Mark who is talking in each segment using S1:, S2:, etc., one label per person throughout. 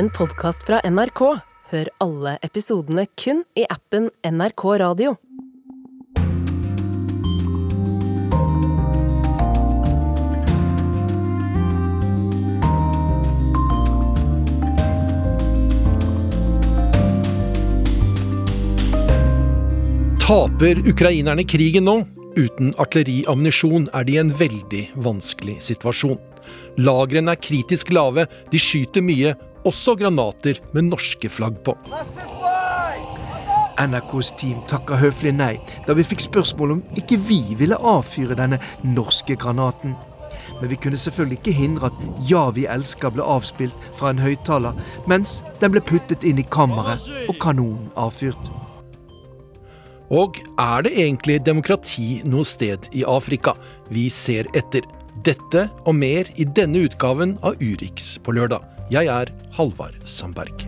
S1: en podkast fra NRK. Hør alle episodene kun i appen NRK Radio.
S2: Taper ukrainerne krigen nå? Uten artilleriammunisjon er de i en veldig vanskelig situasjon. Lagrene er kritisk lave, de skyter mye, også granater med norske flagg på.
S3: NRKs team takka høflig nei da vi fikk spørsmål om ikke vi ville avfyre denne norske granaten. Men vi kunne selvfølgelig ikke hindre at 'Ja, vi elsker' ble avspilt fra en høyttaler, mens den ble puttet inn i kammeret og kanonen avfyrt.
S2: Og er det egentlig demokrati noe sted i Afrika? Vi ser etter. Dette og mer i denne utgaven av Urix på lørdag. Jeg er Halvard Sandberg.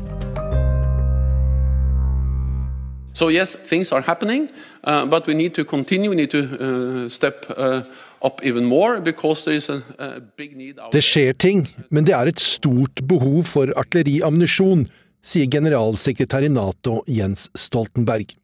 S4: So yes, things are happening, uh, but we need to continue. We need to uh, step uh, up even more because there is a, a big need. out
S2: Det skjer ting, men det er et stort behov for artilleriammunisjon, sier generalsekretær i Nato Jens Stoltenberg.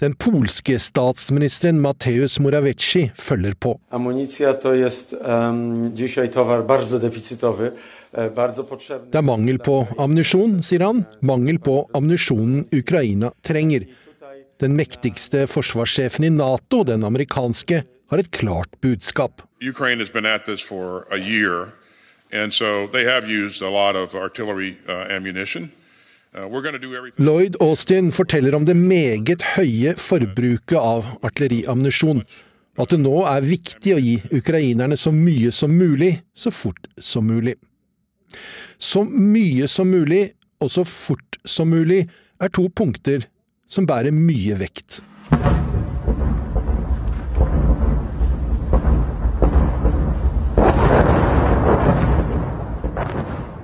S2: Den polske statsministeren Mateusz Morawiecki følger på.
S5: Amunicja to jest em, dzisiaj towar bardzo deficytowy.
S2: Det er mangel på ammunisjon, sier han. Mangel på ammunisjonen Ukraina trenger. Den mektigste forsvarssjefen i Nato, den amerikanske, har et klart budskap.
S6: Uh. Uh.
S2: Lloyd Austin forteller om det meget høye forbruket av artilleriammunisjon, og at det nå er viktig å gi ukrainerne så mye som mulig, så fort som mulig. Så mye som mulig og så fort som mulig er to punkter som bærer mye vekt.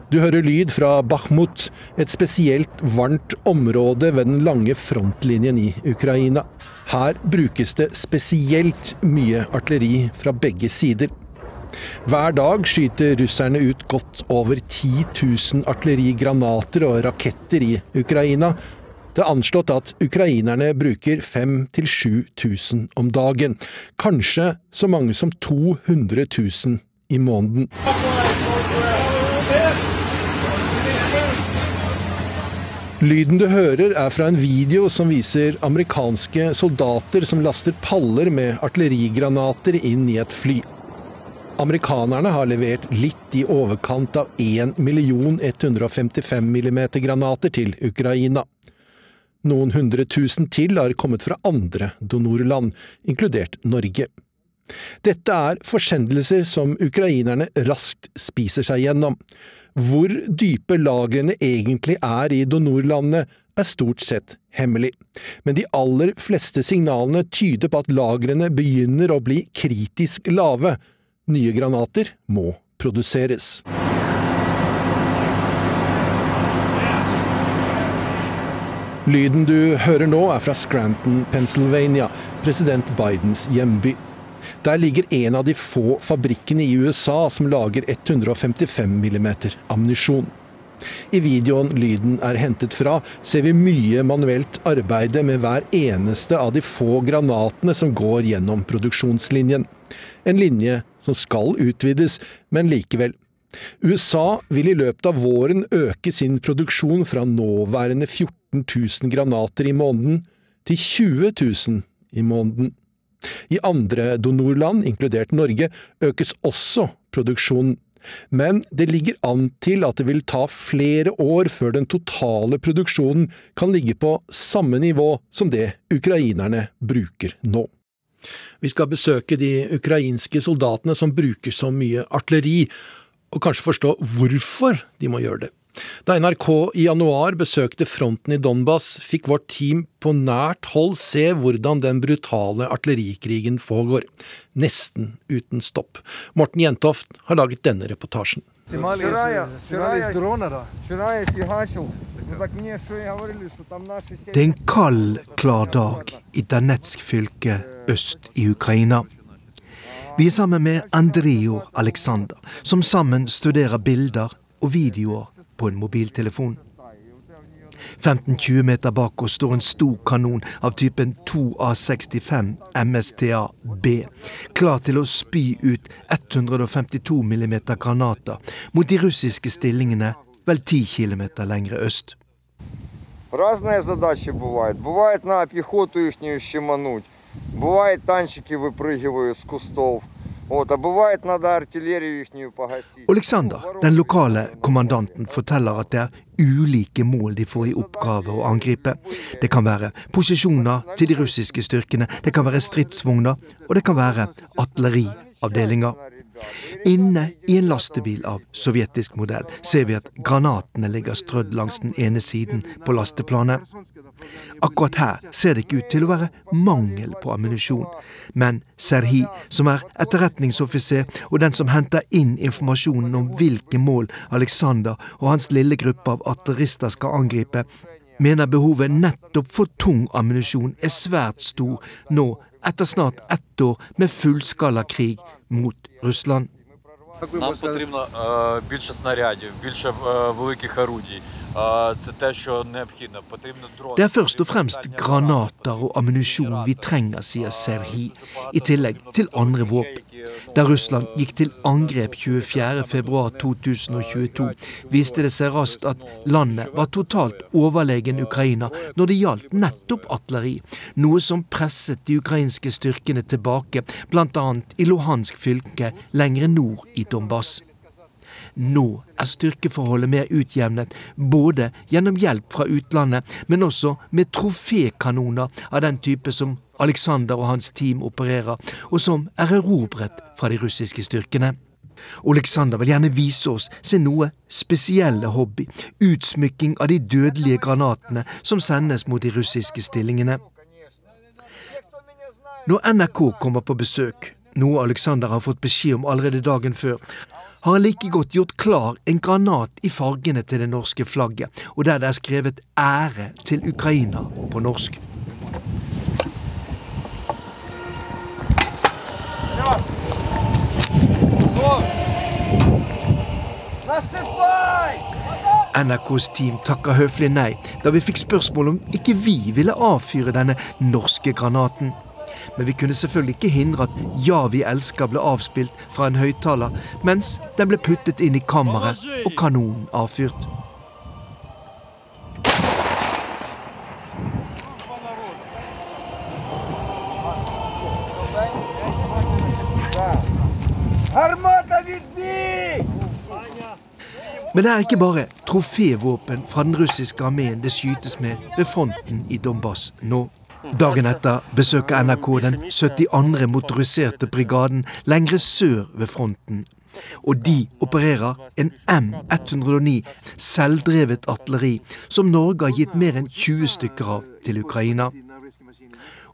S2: Du hører lyd fra Bakhmut, et spesielt varmt område ved den lange frontlinjen i Ukraina. Her brukes det spesielt mye artilleri fra begge sider. Hver dag skyter russerne ut godt over 10 000 artillerigranater og raketter i Ukraina. Det er anslått at ukrainerne bruker 5000-7000 000 om dagen. Kanskje så mange som 200 000 i måneden. Lyden du hører er fra en video som viser amerikanske soldater som laster paller med artillerigranater inn i et fly. Amerikanerne har levert litt i overkant av 1 155 mm-granater til Ukraina. Noen hundre tusen til har kommet fra andre donorland, inkludert Norge. Dette er forsendelser som ukrainerne raskt spiser seg gjennom. Hvor dype lagrene egentlig er i donorlandene, er stort sett hemmelig, men de aller fleste signalene tyder på at lagrene begynner å bli kritisk lave. Nye granater må produseres. Lyden du hører nå er fra Scranton, Pennsylvania, president Bidens hjemby. Der ligger en av de få fabrikkene i USA som lager 155 mm ammunisjon. I videoen lyden er hentet fra, ser vi mye manuelt arbeide med hver eneste av de få granatene som går gjennom produksjonslinjen. En linje som skal utvides, men likevel. USA vil i løpet av våren øke sin produksjon fra nåværende 14 000 granater i måneden til 20 000 i måneden. I andre donorland, inkludert Norge, økes også produksjonen. Men det ligger an til at det vil ta flere år før den totale produksjonen kan ligge på samme nivå som det ukrainerne bruker nå. Vi skal besøke de ukrainske soldatene som bruker så mye artilleri, og kanskje forstå hvorfor de må gjøre det. Da NRK i januar besøkte fronten i Donbas, fikk vårt team på nært hold se hvordan den brutale artillerikrigen pågår, nesten uten stopp. Morten Jentoft har laget denne reportasjen.
S3: Det er en kald, klar dag i Danetsk fylke øst i Ukraina. Vi er sammen med Andrijo Alexander, som sammen studerer bilder og videoer på en mobiltelefon. 15-20 meter bak oss står en stor kanon av typen 2A65 MSTA-B, klar til å spy ut 152 mm granater mot de russiske stillingene vel 10 km lengre øst.
S7: Разные задачи бывают. Бывает на пехоту ихнюю щемануть. Бывает танчики выпрыгивают с кустов.
S3: Oleksandr, den lokale kommandanten, forteller at det er ulike mål de får i oppgave å angripe. Det kan være posisjoner til de russiske styrkene, det kan være stridsvogner, og det kan være artilleriavdelinger. Inne i en lastebil av sovjetisk modell ser vi at granatene ligger strødd langs den ene siden på lasteplanet. Akkurat her ser det ikke ut til å være mangel på ammunisjon, men Serhi, som er etterretningsoffiser og den som henter inn informasjonen om hvilke mål Alexander og hans lille gruppe av artillerister skal angripe, mener behovet nettopp for tung ammunisjon er svært stor nå etter snart ett år med fullskala krig mot Russland.
S8: Нам потрібно е, більше снарядів, більше е, великих орудій. Е, Це те, що необхідно. Потрібно дрони.
S3: Det er først og fremst granater og ammunisjon vi trenger, sier Serhi, i tillegg til andre våpen. Da Russland gikk til angrep 24.2.2022, viste det seg raskt at landet var totalt overlegen Ukraina når det gjaldt nettopp artilleri, noe som presset de ukrainske styrkene tilbake, bl.a. i Luhansk fylke lengre nord i Donbass. Nå er styrkeforholdet mer utjevnet, både gjennom hjelp fra utlandet, men også med trofékanoner av den type som Alexander og hans team opererer, og som er erobret fra de russiske styrkene. Alexander vil gjerne vise oss sin noe spesielle hobby, utsmykking av de dødelige granatene som sendes mot de russiske stillingene. Når NRK kommer på besøk, noe Alexander har fått beskjed om allerede dagen før, har han like godt gjort klar en granat i fargene til det norske flagget, og der det er skrevet 'Ære til Ukraina' på norsk. NRKs team takka høflig nei da vi fikk spørsmål om ikke vi ville avfyre denne norske granaten. Men vi kunne selvfølgelig ikke hindre at 'Ja, vi elsker' ble avspilt fra en høyttaler, mens den ble puttet inn i kammeret og kanonen avfyrt. Men det er ikke bare trofévåpen fra den russiske armeen det skytes med ved fronten i Donbass nå. Dagen etter besøker NRK den 72. motoriserte brigaden lengre sør ved fronten. Og de opererer en M109 selvdrevet artilleri, som Norge har gitt mer enn 20 stykker av til Ukraina.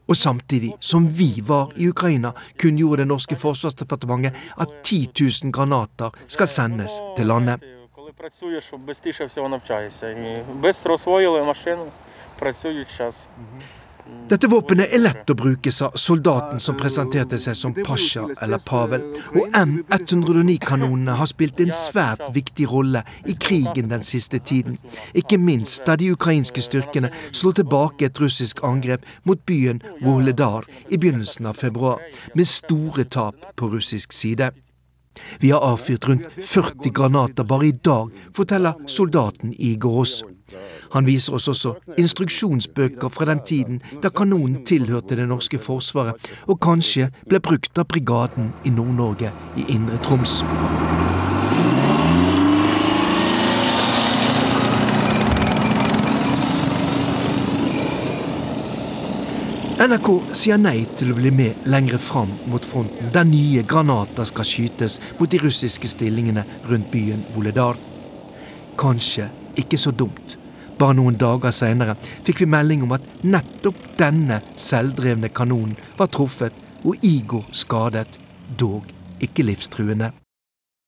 S3: Og samtidig som vi var i Ukraina, kunngjorde det norske forsvarsdepartementet at 10 000 granater skal sendes til landet
S9: Коли працюєш, швидше всього навчаєшся. І швидко освоїли машину, працюють зараз.
S3: Dette våpenet er lett å bruke, sa soldaten som presenterte seg som Pasha eller Pavel. Og M109-kanonene har spilt en svært viktig rolle i krigen den siste tiden. Ikke minst da de ukrainske styrkene slo tilbake et russisk angrep mot byen Wohledar i begynnelsen av februar, med store tap på russisk side. Vi har avfyrt rundt 40 granater bare i dag, forteller soldaten Igor Ross. Han viser oss også instruksjonsbøker fra den tiden da kanonen tilhørte det norske forsvaret, og kanskje ble brukt av brigaden i Nord-Norge i Indre Troms. NRK sier nei til å bli med lengre fram mot fronten, der nye granater skal skytes mot de russiske stillingene rundt byen Voledar. Kanskje ikke så dumt. Bare noen dager seinere fikk vi melding om at nettopp denne selvdrevne kanonen var truffet og Igor skadet, dog ikke livstruende.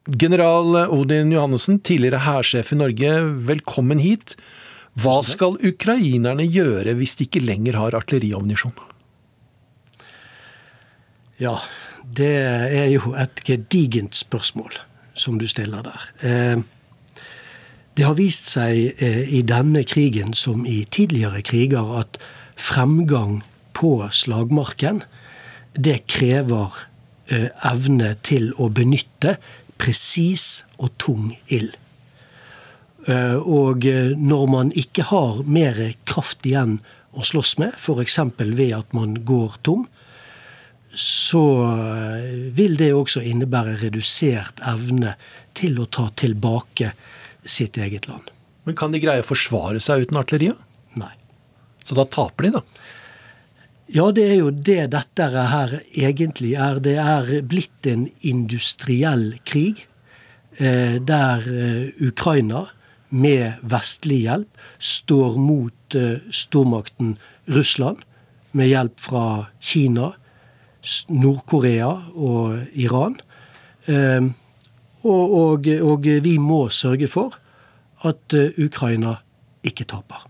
S2: General Odin Johannessen, tidligere hærsjef i Norge, velkommen hit. Hva skal ukrainerne gjøre hvis de ikke lenger har artilleriammunisjon?
S10: Ja, det er jo et gedigent spørsmål som du stiller der. Eh, Det har vist seg i denne krigen som i tidligere kriger at fremgang på slagmarken, det krever evne til å benytte presis og tung ild. Og når man ikke har mer kraft igjen å slåss med, f.eks. ved at man går tom, så vil det også innebære redusert evne til å ta tilbake sitt eget land.
S2: Men kan de greie å forsvare seg uten artilleriet?
S10: Nei.
S2: Så da taper de, da?
S10: Ja, det er jo det dette her egentlig er. Det er blitt en industriell krig eh, der eh, Ukraina med vestlig hjelp står mot eh, stormakten Russland med hjelp fra Kina, Nord-Korea og Iran. Eh, og, og, og, vi må sørge for at eh, Ukraina ikke taper.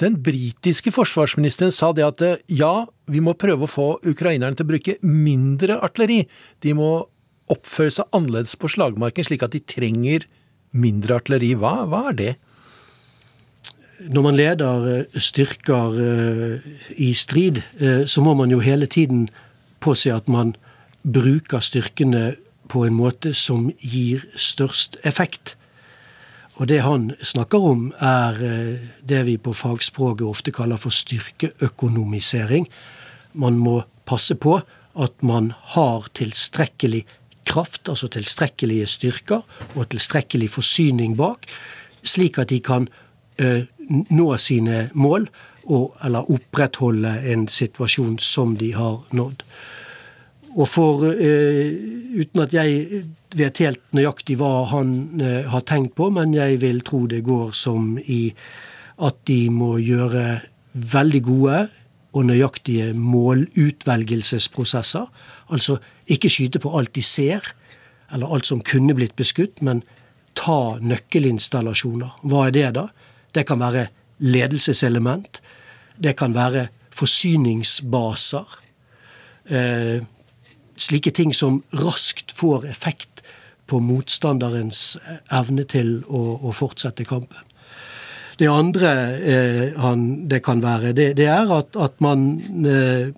S2: Den britiske forsvarsministeren sa det at ja, vi må prøve å få ukrainerne til å bruke mindre artilleri. De må oppføre seg annerledes på slagmarken, slik at de trenger mindre artilleri. Hva, hva er det?
S10: Når man leder styrker i strid, så må man jo hele tiden påse at man bruker styrkene på en måte som gir størst effekt. Og det han snakker om, er det vi på fagspråket ofte kaller for styrkeøkonomisering. Man må passe på at man har tilstrekkelig kraft, altså tilstrekkelige styrker, og tilstrekkelig forsyning bak, slik at de kan nå sine mål, og, eller opprettholde en situasjon som de har nådd. Og for, uh, uten at jeg vet helt nøyaktig hva han uh, har tenkt på, men jeg vil tro det går som i at de må gjøre veldig gode og nøyaktige målutvelgelsesprosesser. Altså ikke skyte på alt de ser, eller alt som kunne blitt beskutt, men ta nøkkelinstallasjoner. Hva er det, da? Det kan være ledelseselement. Det kan være forsyningsbaser. Eh, slike ting som raskt får effekt på motstanderens evne til å, å fortsette kampen. Det andre eh, han, det kan være, det, det er at, at man eh,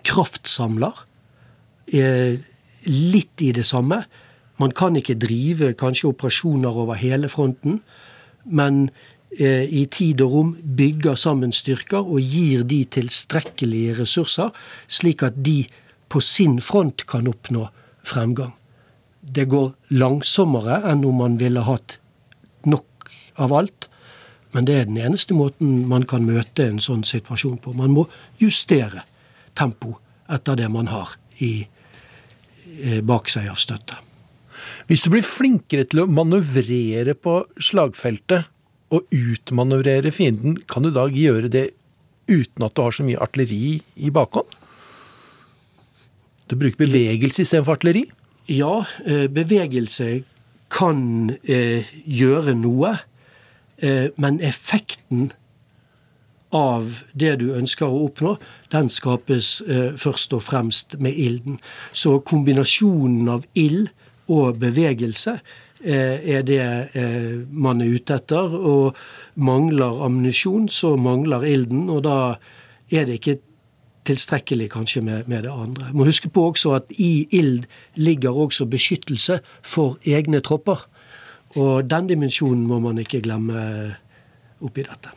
S10: kraftsamler eh, litt i det samme. Man kan ikke drive kanskje operasjoner over hele fronten, men eh, i tid og rom bygger sammen styrker og gir de tilstrekkelige ressurser, slik at de på sin front kan oppnå fremgang. Det går langsommere enn om man ville hatt nok av alt. Men det er den eneste måten man kan møte en sånn situasjon på. Man må justere tempo etter det man har i, eh, bak seg av støtte.
S2: Hvis du blir flinkere til å manøvrere på slagfeltet og utmanøvrere fienden, kan du da gjøre det uten at du har så mye artilleri i bakhånd? Du bruker bevegelse istedenfor artilleri?
S10: Ja, eh, bevegelse kan eh, gjøre noe. Eh, men effekten av det du ønsker å oppnå, den skapes eh, først og fremst med ilden. Så kombinasjonen av ild og bevegelse eh, er det eh, man er ute etter. Og mangler ammunisjon, så mangler ilden. Og da er det ikke tilstrekkelig kanskje med, med, det andre. Må huske på også at i ild ligger også beskyttelse for egne tropper. Og den dimensjonen må man ikke glemme oppi dette.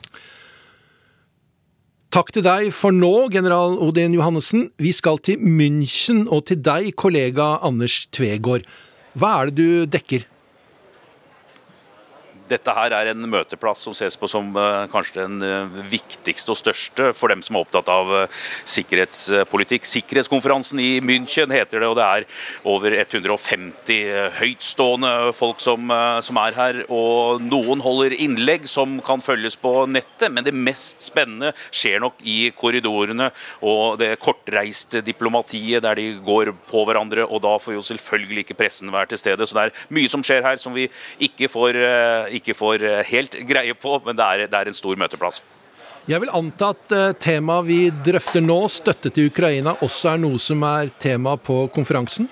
S2: Takk til deg for nå, general Odin Johannessen. Vi skal til München og til deg, kollega Anders Tvegård. Hva er det du dekker?
S11: Dette her er en møteplass som ses på som uh, kanskje den uh, viktigste og største for dem som er opptatt av uh, sikkerhetspolitikk. Sikkerhetskonferansen i München heter det, og det er over 150 høytstående folk som, som, er her. Og noen holder innlegg som kan følges på nettet, men det mest spennende skjer nok i korridorene og det kortreiste diplomatiet der de går på hverandre. Og da får jo selvfølgelig ikke pressen være til stede. Så det er mye som skjer her som vi ikke får ikke får eh, helt greie på, men det er, det er en stor møteplass.
S2: Jeg vil anta at uh, temaet vi drøfter nå, støtte til Ukraina, også er noe som er tema på konferansen?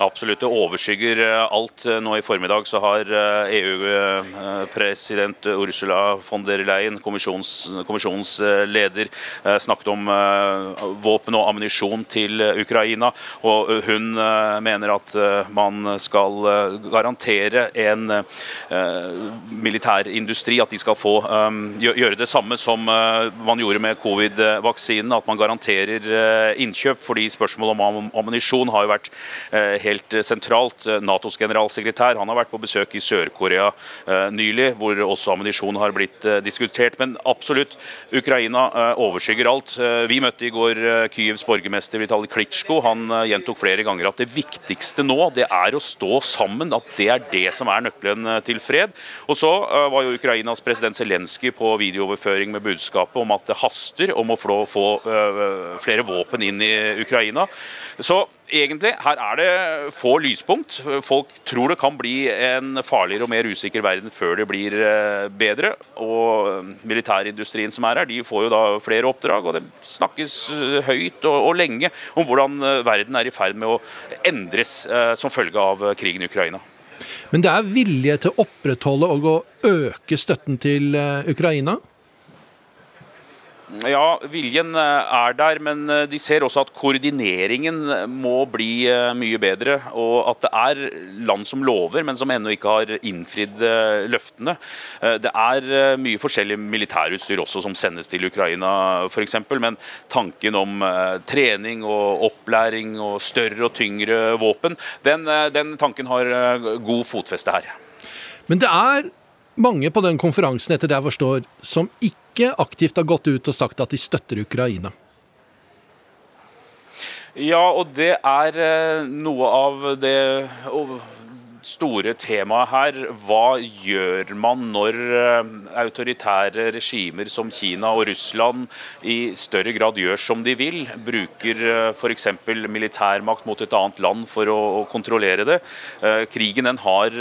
S11: Absolutt. Det overskygger alt. Nå i formiddag så har EU-president Ursula von der Leyen, kommisjons, kommisjonens leder, snakket om våpen og ammunisjon til Ukraina. Og hun mener at man skal garantere en militærindustri, at de skal få gjøre det samme som man gjorde med covid-vaksinen, at man garanterer innkjøp. fordi spørsmålet om ammunisjon har jo vært helt helt sentralt. Natos generalsekretær han har vært på besøk i Sør-Korea eh, nylig, hvor også ammunisjon har blitt eh, diskutert. Men absolutt, Ukraina eh, overskygger alt. Vi møtte i går Kyivs borgermester Vitalij Klitsjko. Han gjentok flere ganger at det viktigste nå det er å stå sammen. At det er det som er nøkkelen til fred. Og så var jo Ukrainas president Zelenskyj på videooverføring med budskapet om at det haster om å få flere våpen inn i Ukraina. Så egentlig, her er det få lyspunkt. Folk tror det kan bli en farligere og mer usikker verden før det blir eh, bedre. Og militærindustrien som er her, de får jo da flere oppdrag. Og det snakkes eh, høyt og, og lenge om hvordan eh, verden er i ferd med å endres som følge av krigen i Ukraina.
S2: Men det er vilje til å opprettholde og å øke støtten til Ukraina?
S11: Ja, viljen eh, er der, men eh, de ser også at koordineringen må bli eh, mye bedre. Og at det er land som lover, men som ennå ikke har innfridd løftene. Det er mye forskjellig militærutstyr også som sendes til Ukraina f.eks. Men tanken om trening og opplæring og større og tyngre våpen, den, den tanken har god fotfeste her.
S2: Men det er mange på den konferansen etter det jeg forstår, som ikke aktivt har gått ut og sagt at de støtter Ukraina.
S11: Ja, og det er eh, noe av det store temaet her. Hva gjør man når eh, autoritære regimer som Kina og Russland i større grad gjør som de vil? Bruker eh, f.eks. militærmakt mot et annet land for å, kontrollere det. Eh, krigen den har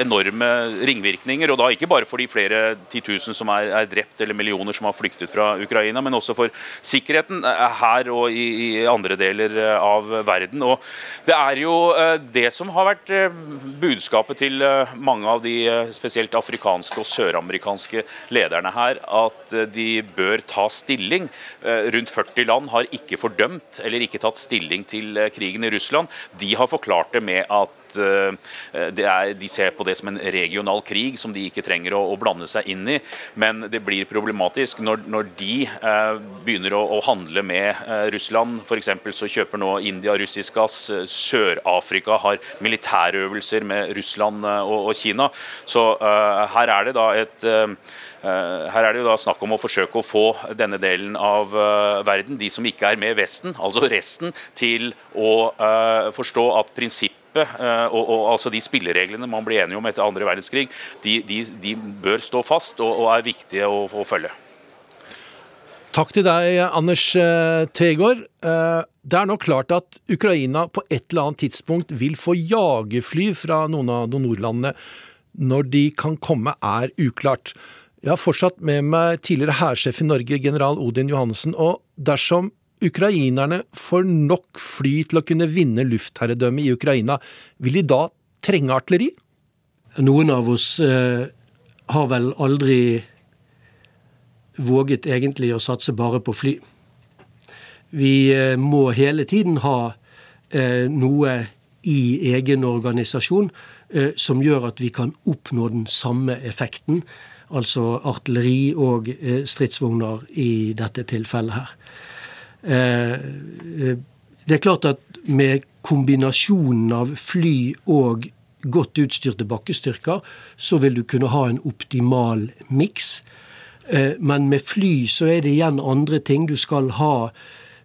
S11: enorme ringvirkninger, og da ikke bare for de flere titusen som er, er drept eller millioner som har flyktet fra Ukraina, men også for sikkerheten her og i, i andre deler av verden. Og det er jo det som har vært budskapet til eh, mange av de eh, spesielt afrikanske og søramerikanske lederne her at eh, de bør ta stilling. Rundt 40 land har ikke fordømt eller ikke tatt stilling til krigen i Russland. De har forklart det med at er, de ser på det som en regional krig som de ikke trenger å, å blande seg inn i. Men det blir problematisk når, når de eh, begynner å, å, handle med eh, Russland. F.eks. så kjøper nå India russisk gass. Sør-Afrika har militærøvelser med Russland eh, og, og Kina. Så eh, her er det da et eh, her er det jo da snakk om å forsøke å få denne delen av verden, de som ikke er med Vesten, altså resten, til å forstå at prinsippet og, og, altså De spillereglene man blir enige om etter andre verdenskrig, de, de, de bør stå fast og, og er viktige å, å, følge.
S2: Takk til deg, Anders Tegård. Det er nå klart at Ukraina på et eller annet tidspunkt vil få jagerfly fra noen av nordlandene. Når de kan komme, er uklart. Jeg har fortsatt med meg tidligere hærsjef i Norge, general Odin Johannessen, og dersom ukrainerne får nok fly til å kunne vinne luftherredømmet i Ukraina, vil de da trenge artilleri?
S10: Noen av oss eh, har vel aldri våget egentlig å satse bare på fly. Vi eh, må hele tiden ha eh, noe i egen organisasjon eh, som gjør at vi kan oppnå den samme effekten. Altså artilleri og stridsvogner i dette tilfellet her. Det er klart at med kombinasjonen av fly og godt utstyrte bakkestyrker, så vil du kunne ha en optimal miks. Men med fly så er det igjen andre ting. Du skal ha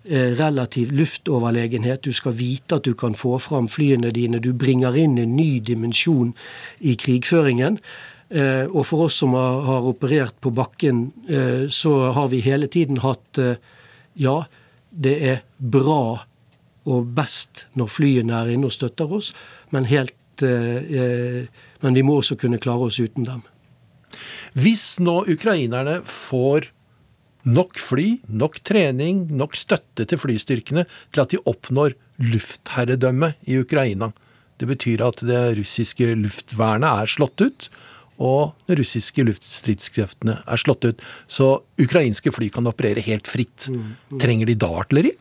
S10: Eh, relativ luftoverlegenhet. Du skal vite at du kan få fram flyene dine. Du bringer inn en ny dimensjon i krigføringen. Eh, og for oss som har operert på bakken, eh, så har vi hele tiden hatt Ja, det er bra og best når flyene er inne og støtter oss, men, helt, men vi må også kunne klare oss uten dem.
S2: Hvis nå ukrainerne får nok fly, nok trening, nok støtte til flystyrkene til at de oppnår luftherredømme i Ukraina. Det betyr at det russiske luftvernet er slått ut, og de russiske luftstridskreftene er slått ut. Så ukrainske fly kan operere helt fritt. Mm, mm. Trenger de da artilleri?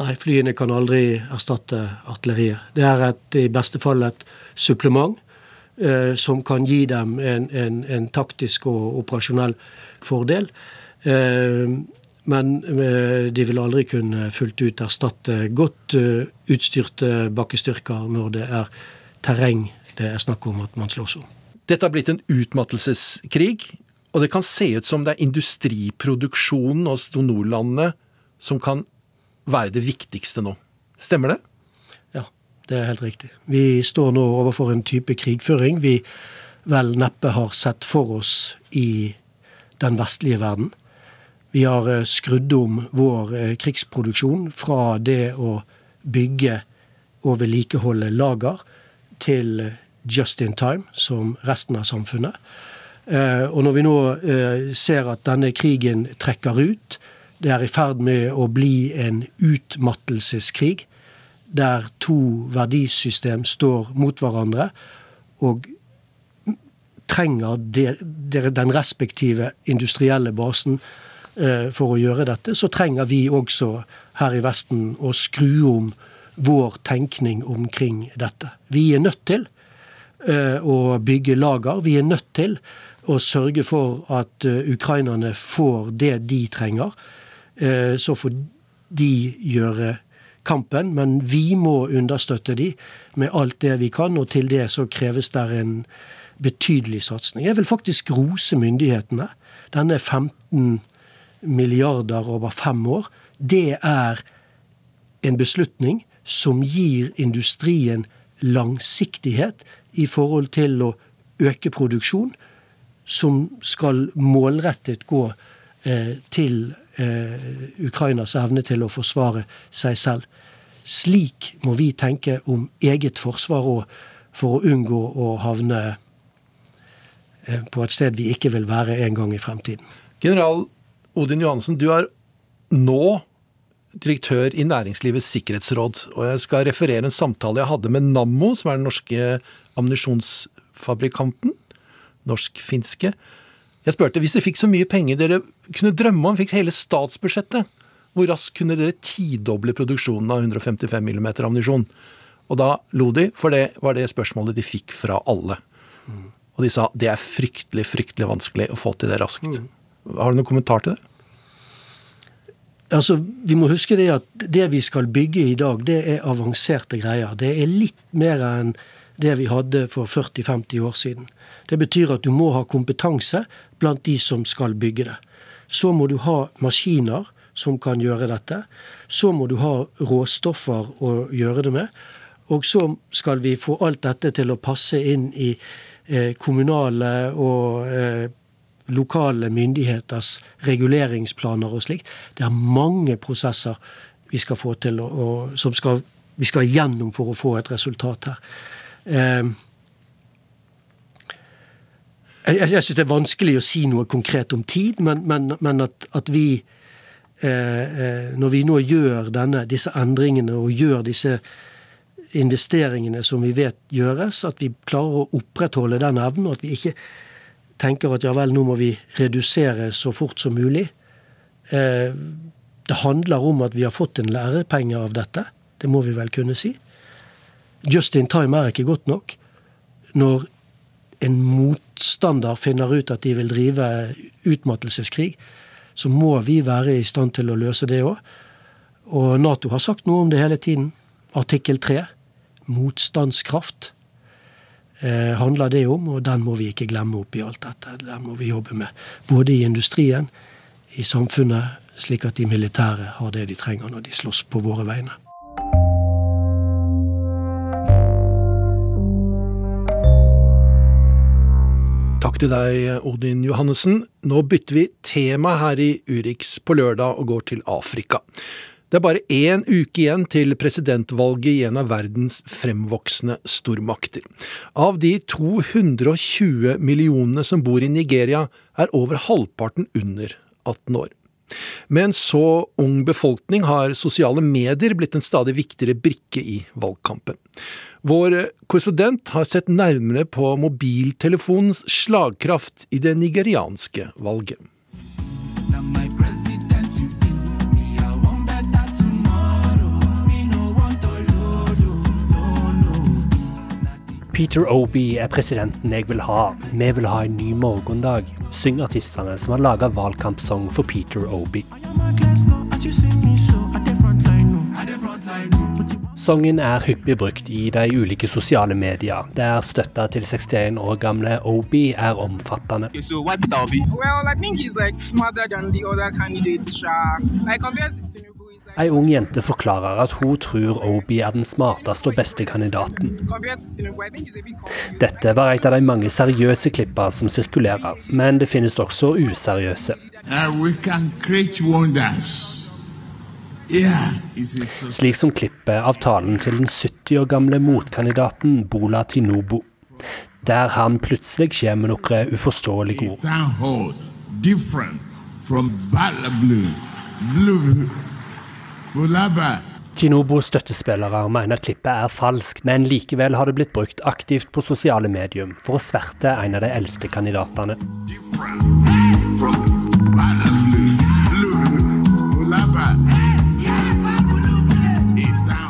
S10: Nei, flyene kan aldri erstatte artilleriet. Det er et, i beste fall et supplement eh, som kan gi dem en, en, en taktisk og operasjonell fordel. Eh, men eh, de vil aldri kunne fullt ut erstatte godt eh, utstyrte bakkestyrker når det er terreng det er snakk om at man slåss om.
S2: Dette har blitt en utmattelseskrig, og det kan se ut som det er industriproduksjonen hos donorlandene som kan være det viktigste nå. Stemmer det?
S10: Ja, det er helt riktig. Vi står nå overfor en type krigføring vi vel neppe har sett for oss i den vestlige verden. Vi har eh, skrudd om vår eh, krigsproduksjon fra det å bygge og vedlikeholde lager til eh, just in time, som resten av samfunnet. Og når vi nå ser at denne krigen trekker ut, det er i ferd med å bli en utmattelseskrig, der to verdisystem står mot hverandre og trenger den respektive industrielle basen Eh, for å gjøre dette, så trenger vi også her i Vesten å skru om vår tenkning omkring dette. Vi er nødt til eh, å bygge lager. Vi er nødt til å sørge for at eh, ukrainerne får det de trenger. Så får de gjøre kampen, men vi må understøtte de med alt det vi kan, og til det så kreves det en betydelig satsing. Jeg vil faktisk rose myndighetene. Denne 15 milliarder over fem år, det er en beslutning som gir industrien langsiktighet i forhold til å øke produksjon, som skal målrettet gå eh, til eh, Ukrainas evne til å forsvare seg selv. Slik må vi tenke om eget forsvar òg, for å unngå å havne eh, på et sted vi ikke vil være en gang i fremtiden.
S2: General Odin Johansen, du er nå direktør i Næringslivets sikkerhetsråd. Og jeg skal referere en samtale jeg hadde med Nammo, som er den norske ammunisjonsfabrikanten. Norsk-finske. Jeg spurte hvis dere fikk så mye penger dere kunne drømme om, fikk hele statsbudsjettet, hvor raskt kunne dere tidoble produksjonen av 155 mm ammunisjon? Og da lo de, for det var det spørsmålet de fikk fra alle. Og de sa det er fryktelig, fryktelig vanskelig å få til det raskt. Mm. Har du noen kommentar til det?
S10: Altså, Vi må huske det at det vi skal bygge i dag, det er avanserte greier. Det er litt mer enn det vi hadde for 40-50 år siden. Det betyr at du må ha kompetanse blant de som skal bygge det. Så må du ha maskiner som kan gjøre dette. Så må du ha råstoffer å gjøre det med. Og så skal vi få alt dette til å passe inn i eh, kommunale og eh, lokale myndigheters reguleringsplaner og slikt. Det er mange prosesser vi skal få til, og, og som skal, vi skal gjennom for å få et resultat her. Eh, jeg jeg syns det er vanskelig å si noe konkret om tid, men, men, men at, at, vi eh, eh, Når vi nå gjør denne, disse endringene og gjør disse investeringene som vi vet gjøres, at vi klarer å opprettholde den evnen, og at vi ikke tenker at ja vel, nå må vi redusere så fort som mulig. Eh, det handler om at vi har fått en lærepenge av dette. Det må vi vel kunne si. Just in time er ikke godt nok. Når en motstander finner ut at de vil drive utmattelseskrig, så må vi være i stand til å løse det òg. Og Nato har sagt noe om det hele tiden. Artikkel 3. Motstandskraft eh, handler det om, og den må vi ikke glemme oppi alt dette. Den må vi jobbe med. Både i industrien, i samfunnet, slik at de militære har det de trenger når de slåss på våre vegne.
S2: Takk til deg, Odin Johannessen. Nå bytter vi tema her i Urix på lørdag og går til Afrika. Det er bare én uke igjen til presidentvalget i en av verdens fremvoksende stormakter. Av de 220 millionene som bor i Nigeria, er over halvparten under 18 år. Med en så ung befolkning har sosiale medier blitt en stadig viktigere brikke i valgkampen. Vår korrespondent har sett nærmere på mobiltelefonens slagkraft i det nigerianske valget.
S12: Peter Obi er presidenten jeg vil ha. Vi vil ha en ny morgendag, synger artistene som har laga valgkampsang for Peter Obi. Sangen er hyppig brukt i de ulike sosiale medier, der støtta til 61 år gamle Obi er omfattende.
S13: Well, I think he's like
S12: Ei ung jente forklarer at hun tror Obi er den smarteste og beste kandidaten. Dette var et av de mange seriøse klippene som sirkulerer, men det finnes også useriøse. Slik som klippet av talen til den 70 år gamle motkandidaten Bola Tinobo, der han plutselig kommer med noen uforståelige ord. Tinobos støttespillere mener klippet er falskt, men likevel har det blitt brukt aktivt på sosiale medier for å sverte en av de eldste kandidatene.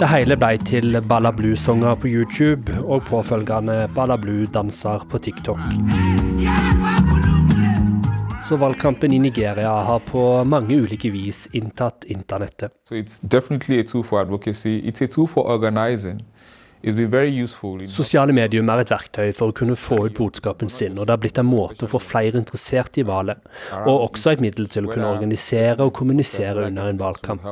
S12: Det hele ble til Balla Blue-sanger på YouTube og påfølgende Balla Blue-danser på TikTok. Så valgkampen i Nigeria har på mange ulike vis inntatt internettet.
S14: So it's definitely a tool for advocacy. It's a tool for organizing.
S12: Sosiale medium er et verktøy for å kunne få ut budskapen sin, og det har blitt en måte å få flere interessert i valget, og også et middel til å kunne organisere og kommunisere under en valgkamp.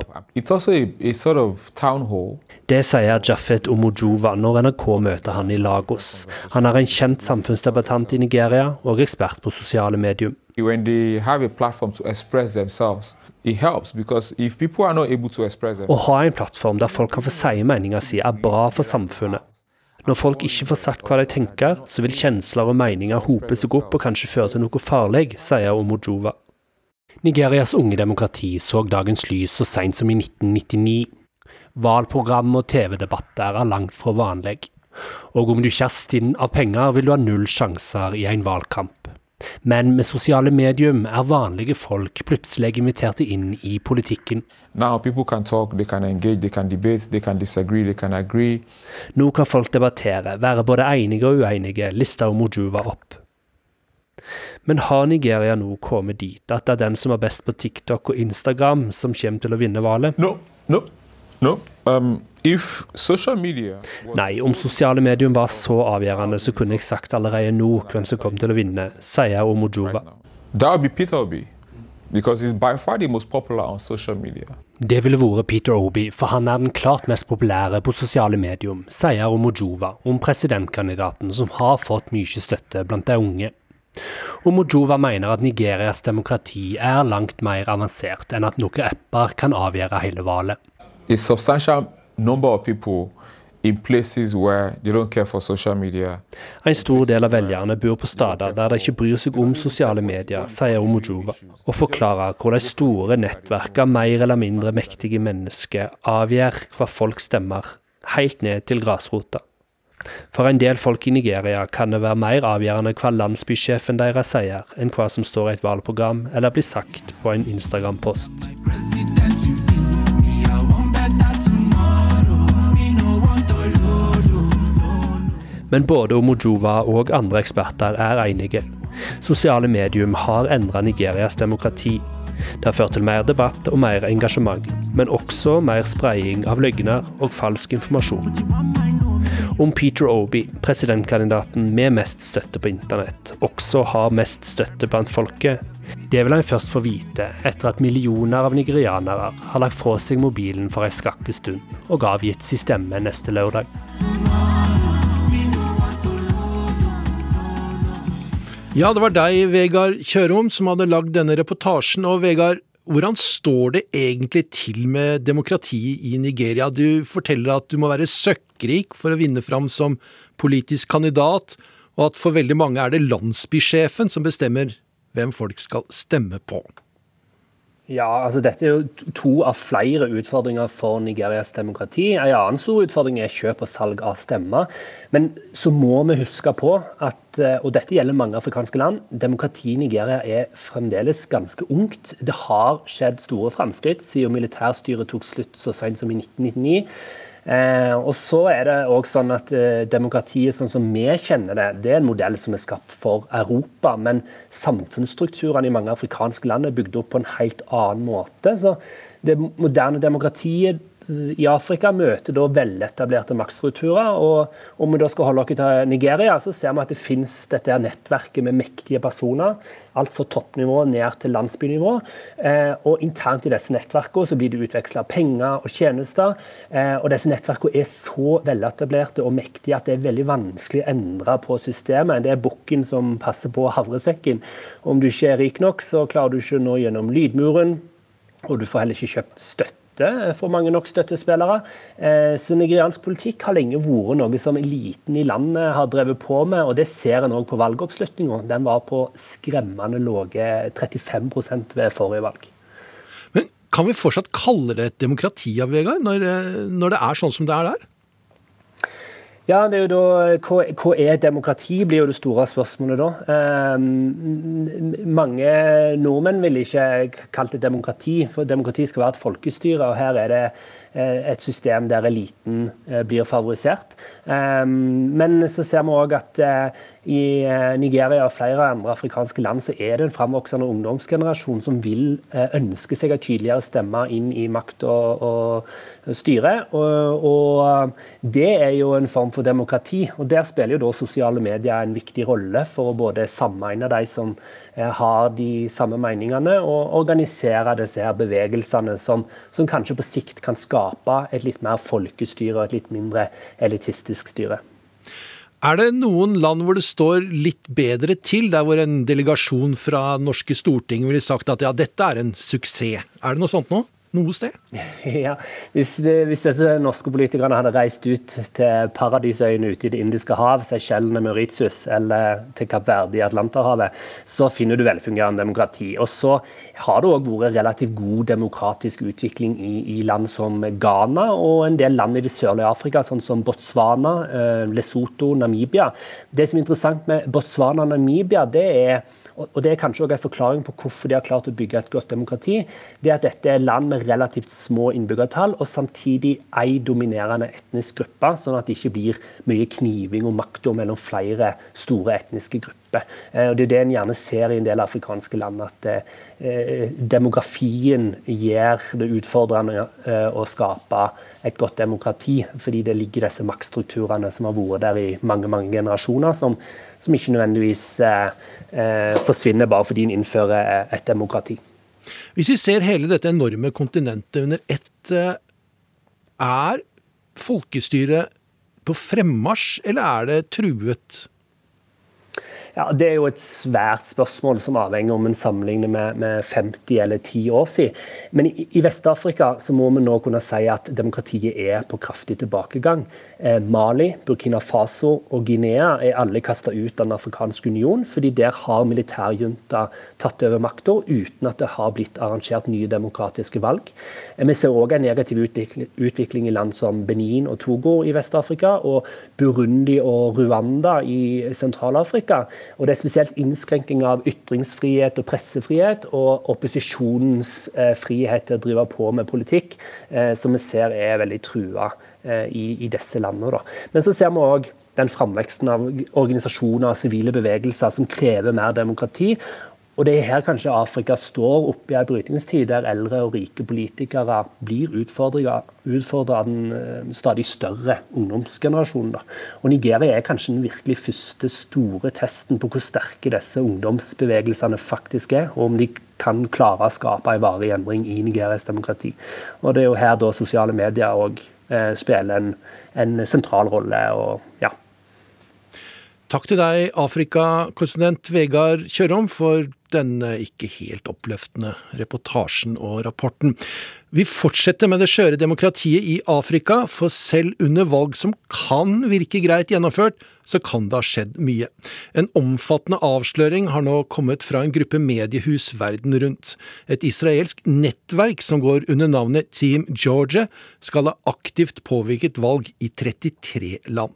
S12: Det sier Jaffet Omojuva når NRK møter han i Lagos. Han er en kjent samfunnsdebattant i Nigeria og ekspert på sosiale medium.
S14: When they have a platform to express themselves,
S12: Å ha en plattform der folk kan få si meninga si, er bra for samfunnet. Når folk ikke får sagt hva de tenker, så vil kjensler og meninger hope seg opp og kanskje føre til noe farlig, sier Omojova. Nigerias unge demokrati så dagens lys så seint som i 1999. Valprogram og TV-debatter er langt fra vanlig. Og om du ikke er stinn av penger, vil du ha null sjanser i en valgkamp. Men med sosiale medium er vanlige folk plutselig invitert inn i politikken.
S14: talk, engage, debate, disagree.
S12: Nå kan folk debattere, være både enige og uenige, lister Mojuva opp. Men har Nigeria nå kommet dit at det er den som er best på TikTok og Instagram, som kommer til å vinne valget?
S14: No, no, no. Um,
S12: Nei, om sosiale medier var så avgjørende, så kunne jeg sagt allerede nå hvem som kom til å vinne, sier Omojuva.
S14: that would be Peter Obi, because he's by far the most popular on social media.
S12: Det ville vært Peter Obi, for han er den klart mest populære på sosiale medier, sier Omojova om presidentkandidaten som har fått mye støtte blant de unge. Omojova mener at Nigerias demokrati er langt mer avansert enn at noen apper kan avgjøre hele valget.
S14: A substantial number of people in places where they don't care for social media.
S12: En stor del av velgerne bor på steder der de ikke bryr seg om sosiale medier, sier Omojuva, og forklarer hvor de store nettverk av mer eller mindre mektige mennesker avgjør hva folk stemmer, helt ned til grasrota. For en del folk i Nigeria kan det være mer avgjørende hva landsbysjefen deres sier, enn hva som står i et valgprogram eller blir sagt på en Instagram-post. Men både Omojova og andre eksperter er enige. Sosiale medium har endra Nigerias demokrati. Det har ført til mer debatt og mer engasjement, men også mer spredning av løgner og falsk informasjon. Om Peter Obi, presidentkandidaten med mest støtte på internett, også har mest støtte blant folket, det vil han først få vite etter at millioner av nigerianere har lagt fra seg mobilen for ei skakkestund og avgitt sin stemme neste lørdag.
S2: Ja, det var deg, Vegard Kjørom, som hadde lagd denne reportasjen. Og Vegard, hvordan står det egentlig til med demokratiet i Nigeria? Du forteller at du må være søkkrik for å vinne fram som politisk kandidat, og at for veldig mange er det landsbysjefen som bestemmer hvem folk skal stemme på.
S12: Ja, altså Dette er jo to av flere utfordringer for Nigerias demokrati. En annen stor utfordring er kjøp og salg av stemmer. Men så må vi huske på at, eh, og dette gjelder mange afrikanske land, demokratiet i Nigeria er fremdeles ganske ungt. Det har skjedd store framskritt siden militærstyret tok slutt så sent som i 1999. Eh, og så er det også sånn at eh, Demokratiet sånn som vi kjenner det, det er en modell som er skapt for Europa. Men samfunnsstrukturene i mange afrikanske land er bygd opp på en helt annen måte. Så det moderne demokratiet i Afrika møter da veletablerte maktstrukturer. Og om vi da skal holde oss til Nigeria, så ser vi at det finnes dette nettverket med mektige personer. Alt fra toppnivå ned til landsbynivå. Eh, og internt i disse nettverkene så blir det utveksla penger og tjenester. Eh, og disse nettverkene er så veletablerte og mektige at det er veldig vanskelig å endre på systemet. Det er bukken som passer på havresekken. Om du ikke er rik nok, så klarer du ikke å nå gjennom lydmuren. Og du får heller ikke kjøpt støtte for mange nok støttespillere. Eh, så nigeriansk politikk har lenge vært noe som eliten i landet har drevet på med, og det ser en òg på valgoppslutninga. Den var på skremmende lave 35% ved forrige valg.
S2: Men kan vi fortsatt kalle det et demokrati, Vegard, når, eh, når det er sånn som det er der?
S12: Ja, det er jo da, hva, hva, er demokrati, blir jo det store spørsmålet da. Um, mange nordmenn ville ikke kalt det demokrati, for demokrati skal være et folkestyre. og Her er det Eh, et system der eliten eh, blir favorisert. Ehm, men så ser vi òg at eh, i Nigeria og flere andre afrikanske land så er det en framvoksende ungdomsgenerasjon som vil ønske seg en tydeligere stemme inn i makt og, og styre. Og, og, det er jo en form for demokrati. Og der spiller jo da sosiale medier en viktig rolle for å både samegne de som har de samme meningene, og organisere disse her bevegelsene som, som kanskje på sikt kan skape et litt mer folkestyre og et litt mindre elitistisk styre.
S2: Er det noen land hvor det står litt bedre til, der hvor en delegasjon fra norske storting ville sagt at ja, dette er en suksess? Er det noe sånt nå? Noe sted?
S12: Ja, hvis, hvis, disse norske politikerne hadde reist ut til paradisøyene ute i Det indiske hav, Seychellene, Mauritius eller til Kapp Verde i Atlanterhavet, så finner du velfungerende demokrati. Og så har det òg vært relativt god demokratisk utvikling i, i, land som Ghana og en del land i det sørlige Afrika, sånn som Botswana, eh, Lesotho, Namibia. Det som er interessant med Botswana og Namibia, det er og Det er kanskje også en forklaring på hvorfor de har klart å bygge et godt demokrati. Det er at dette er land med relativt små innbyggertall, og samtidig ei dominerende etnisk gruppe, sånn at det ikke blir mye kniving og makt mellom flere store etniske grupper. Eh, og Det er det en gjerne ser i en del afrikanske land, at eh, demografien gjør det utfordrende eh, å skape et godt demokrati, fordi det ligger disse maktstrukturene som har vært der i mange mange generasjoner, som, som ikke nødvendigvis eh, Eh, forsvinner bare fordi en innfører et demokrati.
S2: Hvis vi ser hele dette enorme kontinentet under ett, eh, er folkestyret på fremmarsj, eller er det truet?
S12: Ja, Det er jo et svært spørsmål som avhenger om en sammenligner med, med 50 eller 10 år siden. Men i, i Vest-Afrika så må vi nå kunne si at demokratiet er på kraftig tilbakegang. Eh, Mali, Burkina Faso og Guinea er alle kasta ut av Den afrikanske union, fordi der har militærjunta tatt over makta uten at det har blitt arrangert nye demokratiske valg. Eh, vi ser òg en negativ utvikling i land som Benin og Togo i Vest-Afrika, og Burundi og Rwanda i Sentral-Afrika. Og Det er spesielt innskrenking av ytringsfrihet og pressefrihet og opposisjonens eh, frihet til å drive på med politikk, som vi ser er veldig trua. Eh, i, i disse landene. Men så ser vi òg den framveksten av organisasjoner og sivile bevegelser som krever mer demokrati. Og Det er her kanskje Afrika står oppe i en brytningstid, der eldre og rike politikere blir utfordra av den eh, stadig større ungdomsgenerasjonen. Da. Og Nigeria er kanskje den virkelig første store testen på hvor sterke disse ungdomsbevegelsene faktisk er, og om de kan klare å skape en varig endring i Nigerias demokrati. Og Det er jo her da sosiale medier Eh, spiller en, en sentral rolle. og ja.
S2: Takk til deg, Afrikakorrespondent Vegard Kjørom, for denne ikke helt oppløftende reportasjen og rapporten. Vi fortsetter med det skjøre demokratiet i Afrika, for selv under valg som kan virke greit gjennomført, så kan det ha skjedd mye. En omfattende avsløring har nå kommet fra en gruppe mediehus verden rundt. Et israelsk nettverk som går under navnet Team Georgia, skal ha aktivt påvirket valg i 33 land.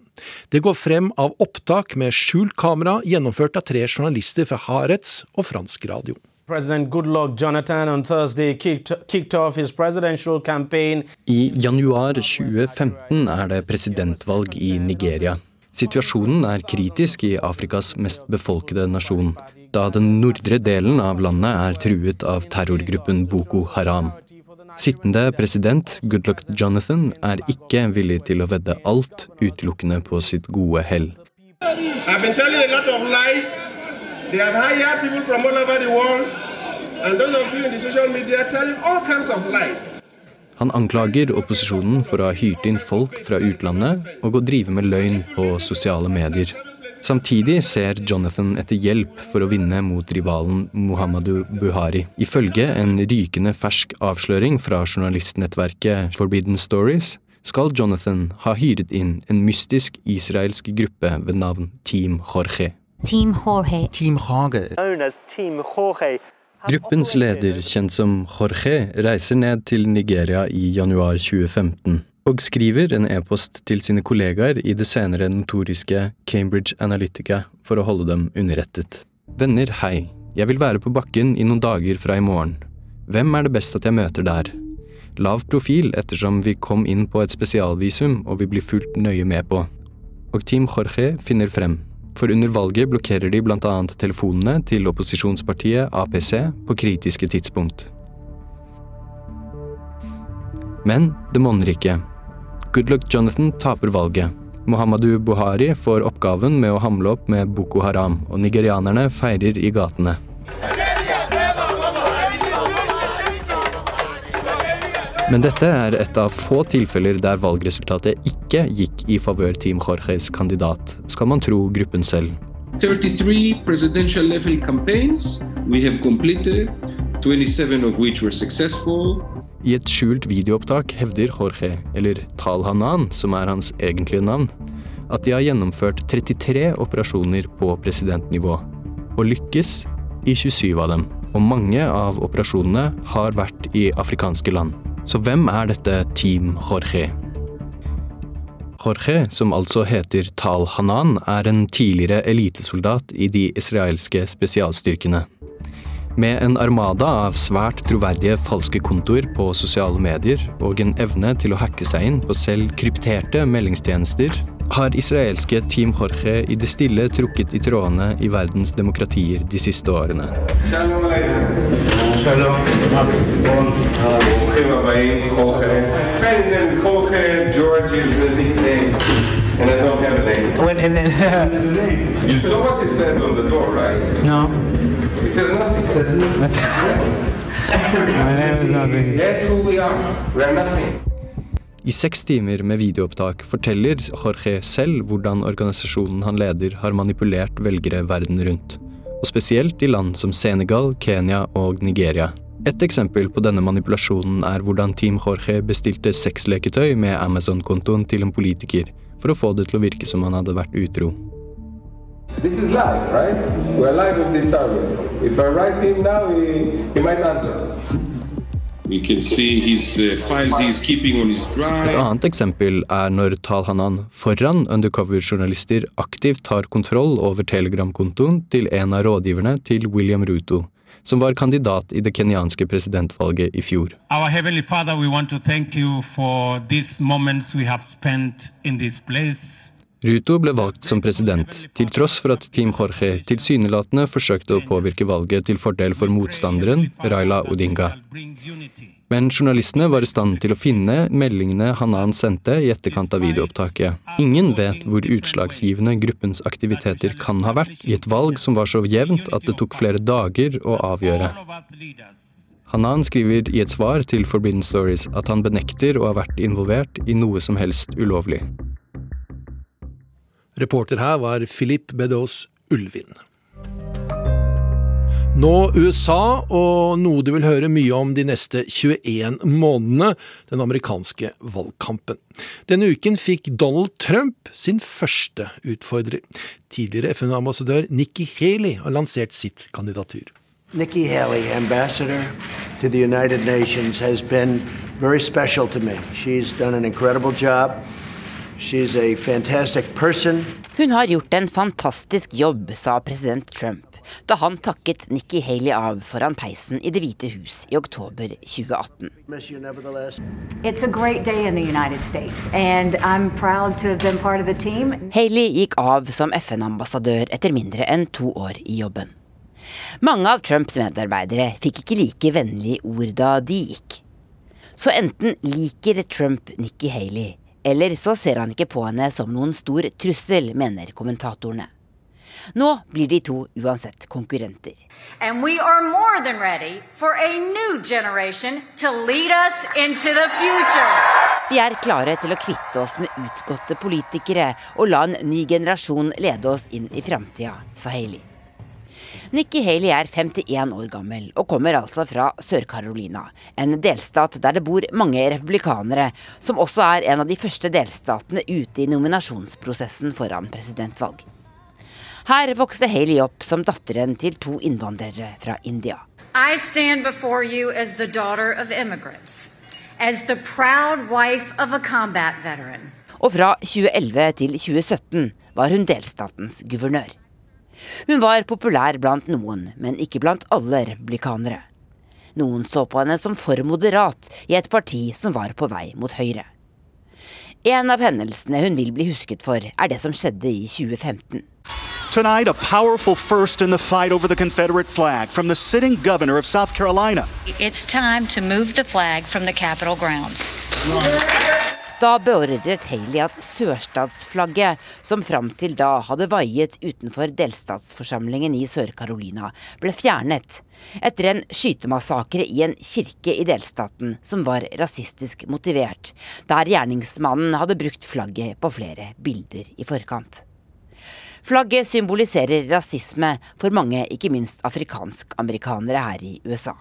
S2: Det går frem av opptak med skjult kamera gjennomført av tre journalister fra Haaretz og fransk radio.
S15: President Goodluck Jonathan on Thursday kicked, kicked off his presidential campaign.
S16: I januar 2015 er det presidentvalg i Nigeria. Situasjonen er kritisk i Afrikas mest befolkede nasjon, da den nordre delen av landet er truet av terrorgruppen Boko Haram. Sittende president Goodluck Jonathan er ikke villig til å vedde alt utelukkende på sitt gode hell.
S17: And those of you in the social media telling all kinds of lies.
S16: Han anklager opposisjonen for å ha hyrt inn folk fra utlandet og å drive med løgn på sosiale medier. Samtidig ser Jonathan etter hjelp for å vinne mot rivalen Muhammadu Buhari. Ifølge en rykende fersk avsløring fra journalistnettverket Forbidden Stories skal Jonathan ha hyret inn en mystisk israelsk gruppe ved navn Team Jorge.
S18: Team Jorge.
S16: Team Jorge.
S18: Known as Team Jorge.
S16: Gruppens leder, kjent som Jorge, reiser ned til Nigeria i januar 2015 og skriver en e-post til sine kollegaer i det senere notoriske Cambridge Analytica for å holde dem underrettet. Venner, hei. Jeg vil være på bakken i noen dager fra i morgen. Hvem er det best at jeg møter der? Lav profil ettersom vi kom inn på et spesialvisum og vi blir fulgt nøye med på. Og Team Jorge finner frem for under valget blokkerer de annet telefonene til opposisjonspartiet APC på kritiske tidspunkt. Men det monner ikke. Goodluck Jonathan taper valget. Mohammadu Buhari får oppgaven med å hamle opp med Boko Haram, og nigerianerne feirer i gatene. Men dette er et av få tilfeller der valgresultatet ikke gikk i favør Team Jorges kandidat, skal man tro gruppen selv.
S19: 33 presidential level campaigns we have completed, 27 of which were successful.
S16: I et skjult videoopptak hevder Jorge, eller Tal Hanan, som er hans egentlige navn, at de har gjennomført 33 operasjoner på presidentnivå, og lykkes i 27 av dem. Og mange av operasjonene har vært i afrikanske land. Så hvem er dette Team Jorge? Jorge, som altså heter Tal Hanan, er en tidligere elitesoldat i de israelske spesialstyrkene. Med en armada av svært troverdige falske kontoer på sosiale medier og en evne til å hacke seg inn på selv krypterte meldingstjenester, har israelske Team Jorge i det stille trukket i trådene i verdens demokratier de siste årene.
S19: And I don't have a name.
S18: When, and then,
S19: You saw what it said on the door, right?
S18: no.
S19: It says nothing. It says nothing.
S18: My name is nothing.
S19: That's who we are. We are nothing.
S16: I seks timer med videoopptak forteller Jorge selv hvordan organisasjonen han leder har manipulert velgere verden rundt, og spesielt i land som Senegal, Kenya og Nigeria. Et eksempel på denne manipulasjonen er hvordan Team Jorge bestilte sexleketøy med Amazon-kontoen til en politiker, for å få det til å virke som han hadde vært utro.
S19: This is live, right? We're live with this target. If I write him now, he, he might answer. We can see his uh, files he is keeping on his
S16: Et annet eksempel er når Tal Hanan foran undercover-journalister aktivt tar kontroll over Telegram-kontoen til en av rådgiverne til William Ruto, som var kandidat i det kenyanske presidentvalget i fjor.
S20: Our Heavenly Father, we want to thank you for these moments we have spent in this place.
S16: Ruto ble valgt som president, til tross for at Team Jorge tilsynelatende forsøkte å påvirke valget til fordel for motstanderen, Raila Odinga. Men journalistene var i stand til å finne meldingene Hanan sendte i etterkant av videoopptaket. Ingen vet hvor utslagsgivende gruppens aktiviteter kan ha vært i et valg som var så jevnt at det tok flere dager å avgjøre. Hanan skriver i et svar til Forbidden Stories at han benekter å ha vært involvert i noe som helst ulovlig.
S2: Reporter her var Philip Bedos Ulvin. Nå USA, og noe du vil høre mye om de neste 21 månedene, den amerikanske valgkampen. Denne uken fikk Donald Trump sin første utfordrer. Tidligere FN-ambassadør Nikki Haley har lansert sitt kandidatur.
S21: Nikki Haley, ambassador to the United Nations, has been very special to me. She's done an incredible job. She's a fantastic person.
S22: Hun har gjort en fantastisk jobb, sa president Trump da han takket Nikki Haley av foran peisen i Det hvite hus i oktober 2018. Haley gikk av som FN-ambassadør etter mindre enn to år i jobben. Mange av Trumps medarbeidere fikk ikke like vennlige ord da de gikk. Så enten liker Trump Nikki Haley, eller så ser han ikke på henne som noen stor trussel, mener kommentatorene. Nå blir de to uansett konkurrenter. Vi er klare til å kvitte oss med utgåtte politikere og la en ny generasjon lede oss inn i framtida, sa Haley. Nikki Haley er 51 år gammel og kommer altså fra Sør-Carolina, en delstat der det bor mange republikanere, som også er en av de første delstatene ute i nominasjonsprosessen foran presidentvalg. Her vokste Haley opp som datteren til to innvandrere fra India.
S23: I stand before you as the daughter of immigrants, as the proud wife of a combat veteran.
S22: Og fra 2011 til 2017 var hun delstatens guvernør. Hun var populær blant noen, men ikke blant alle republikanere. Noen så på henne som for moderat i et parti som var på vei mot høyre. En av hendelsene hun vil bli husket for, er det som skjedde i 2015.
S24: Tonight, a powerful first in the fight over the Confederate flag from the sitting governor of South Carolina.
S23: It's time to move the flag from the Capitol grounds.
S22: Da beordret Haley at sørstatsflagget, som fram til da hadde vaiet utenfor delstatsforsamlingen i Sør-Carolina, ble fjernet etter en skytemassakre i en kirke i delstaten som var rasistisk motivert, der gjerningsmannen hadde brukt flagget på flere bilder i forkant. Flagget symboliserer rasisme for mange, ikke minst afrikansk-amerikanere her i USA.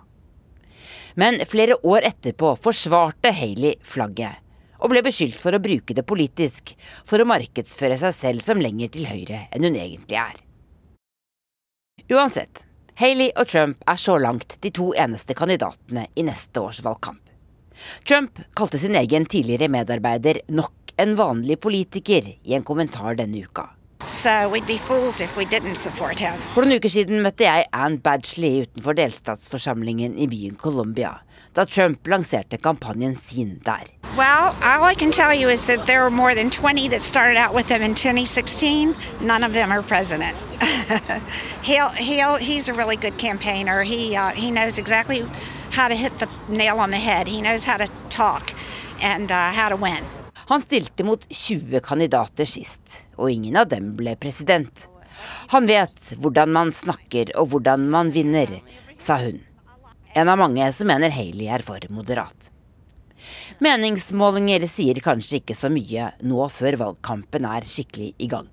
S22: Men flere år etterpå forsvarte Haley flagget og ble beskyldt for å bruke det politisk, for å markedsføre seg selv som lenger til høyre enn hun egentlig er. Uansett, Haley og Trump er så langt de to eneste kandidatene i neste års valgkamp. Trump kalte sin egen tidligere medarbeider nok en vanlig politiker i en kommentar denne uka.
S25: So we'd be fools if we didn't support him.
S22: For noen uker siden møtte jeg Ann Badgley utenfor delstatsforsamlingen i byen Columbia, da Trump lanserte kampanjen sin der.
S25: Well, all I can tell you is that there are more than 20 that started out with him in 2016. None of them are president. he'll, he'll, he's a really good campaigner. He, uh, he knows exactly how to hit the nail on the head. He knows how to talk and uh, how to win.
S22: Han stilte mot 20 kandidater sist, og ingen av dem ble president. Han vet hvordan man snakker og hvordan man vinner, sa hun. En av mange som mener Haley er for moderat. Meningsmålinger sier kanskje ikke så mye nå før valgkampen er skikkelig i gang.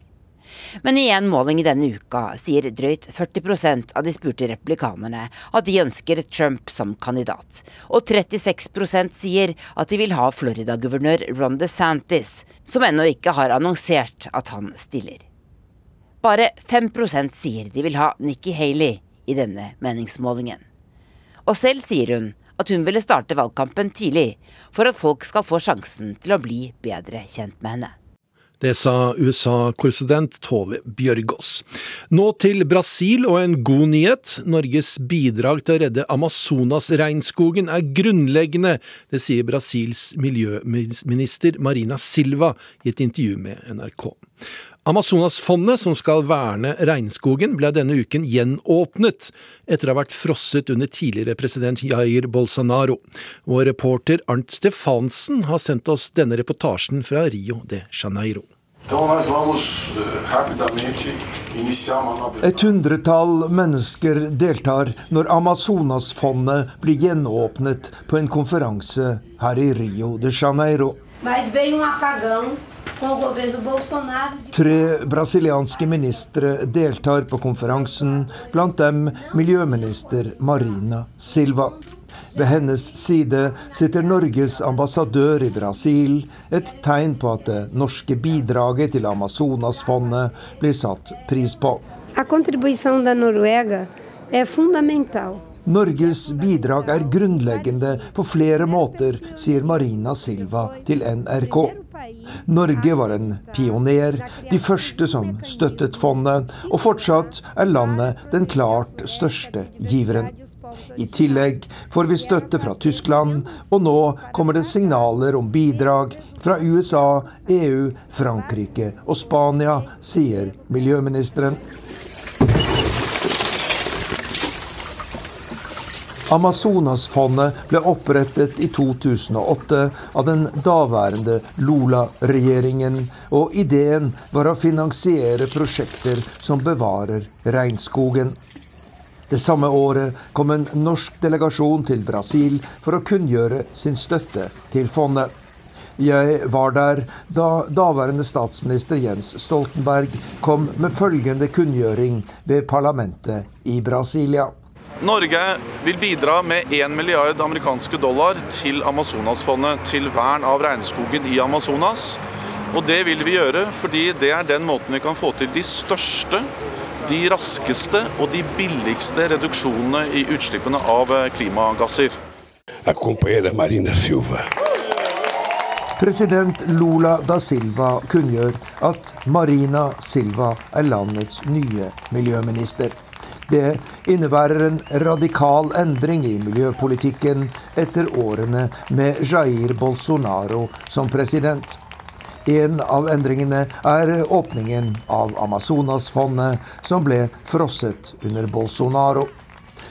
S22: Men i en måling denne uka sier drøyt 40% av de spurte replikanerne at de ønsker Trump som kandidat. Og 36% sier at de vil ha Florida-guvernør Ron DeSantis, som ennå ikke har annonsert at han stiller. Bare 5% sier de vil ha Nikki Haley i denne meningsmålingen. Og selv sier hun at hun ville starte valgkampen tidlig, for at folk skal få sjansen til å bli bedre kjent med henne.
S2: Det sa USA-korrespondent Tove Bjørgaas. Nå til Brasil og en god nyhet. Norges bidrag til å redde Amazonas-regnskogen er grunnleggende. Det sier Brasils miljøminister Marina Silva i et intervju med NRK. Amazonasfondet, som skal verne regnskogen, ble denne uken gjenåpnet etter å ha vært frosset under tidligere president Jair Bolsonaro. Vår reporter Arnt Stefansen har sendt oss denne reportasjen fra Rio de Janeiro.
S3: Et hundretall mennesker deltar når Amazonasfondet blir gjenåpnet på en konferanse her i Rio de Janeiro.
S26: Mas veio um apagão
S27: Tre brasilianske ministre deltar på konferansen, blant dem miljøminister Marina Silva. Ved hennes side sitter Norges ambassadør i Brasil, et tegn på at det norske bidraget til Amazonasfondet blir satt pris på.
S28: A contribuição da Noruega é fundamental.
S27: Norges bidrag er grunnleggende på flere måter, sier Marina Silva til NRK. Norge var en pioner, de første som støttet fondet, og fortsatt er landet den klart største giveren. I tillegg får vi støtte fra Tyskland, og nå kommer det signaler om bidrag fra USA, EU, Frankrike og Spania, sier miljøministeren. Amazonasfondet ble opprettet i 2008 av den daværende Lula-regjeringen, og ideen var å finansiere prosjekter som bevarer regnskogen. Det samme året kom en norsk delegasjon til Brasil for å kunngjøre sin støtte til fondet. Jeg var der da daværende statsminister Jens Stoltenberg kom med følgende kunngjøring ved parlamentet i Brasilia.
S29: Norge vil bidra med 1 milliard amerikanske dollar til Amazonasfondet, til vern av regnskogen i Amazonas. Og det vil vi gjøre fordi det er den måten vi kan få til de største, de raskeste og de billigste reduksjonene i utslippene av klimagasser.
S19: A Marina Silva.
S27: President Lula da Silva kunngjør at Marina Silva er landets nye miljøminister. Det innebærer en radikal endring i miljøpolitikken etter årene med Jair Bolsonaro som president. En av endringene er åpningen av Amazonasfondet, som ble frosset under Bolsonaro.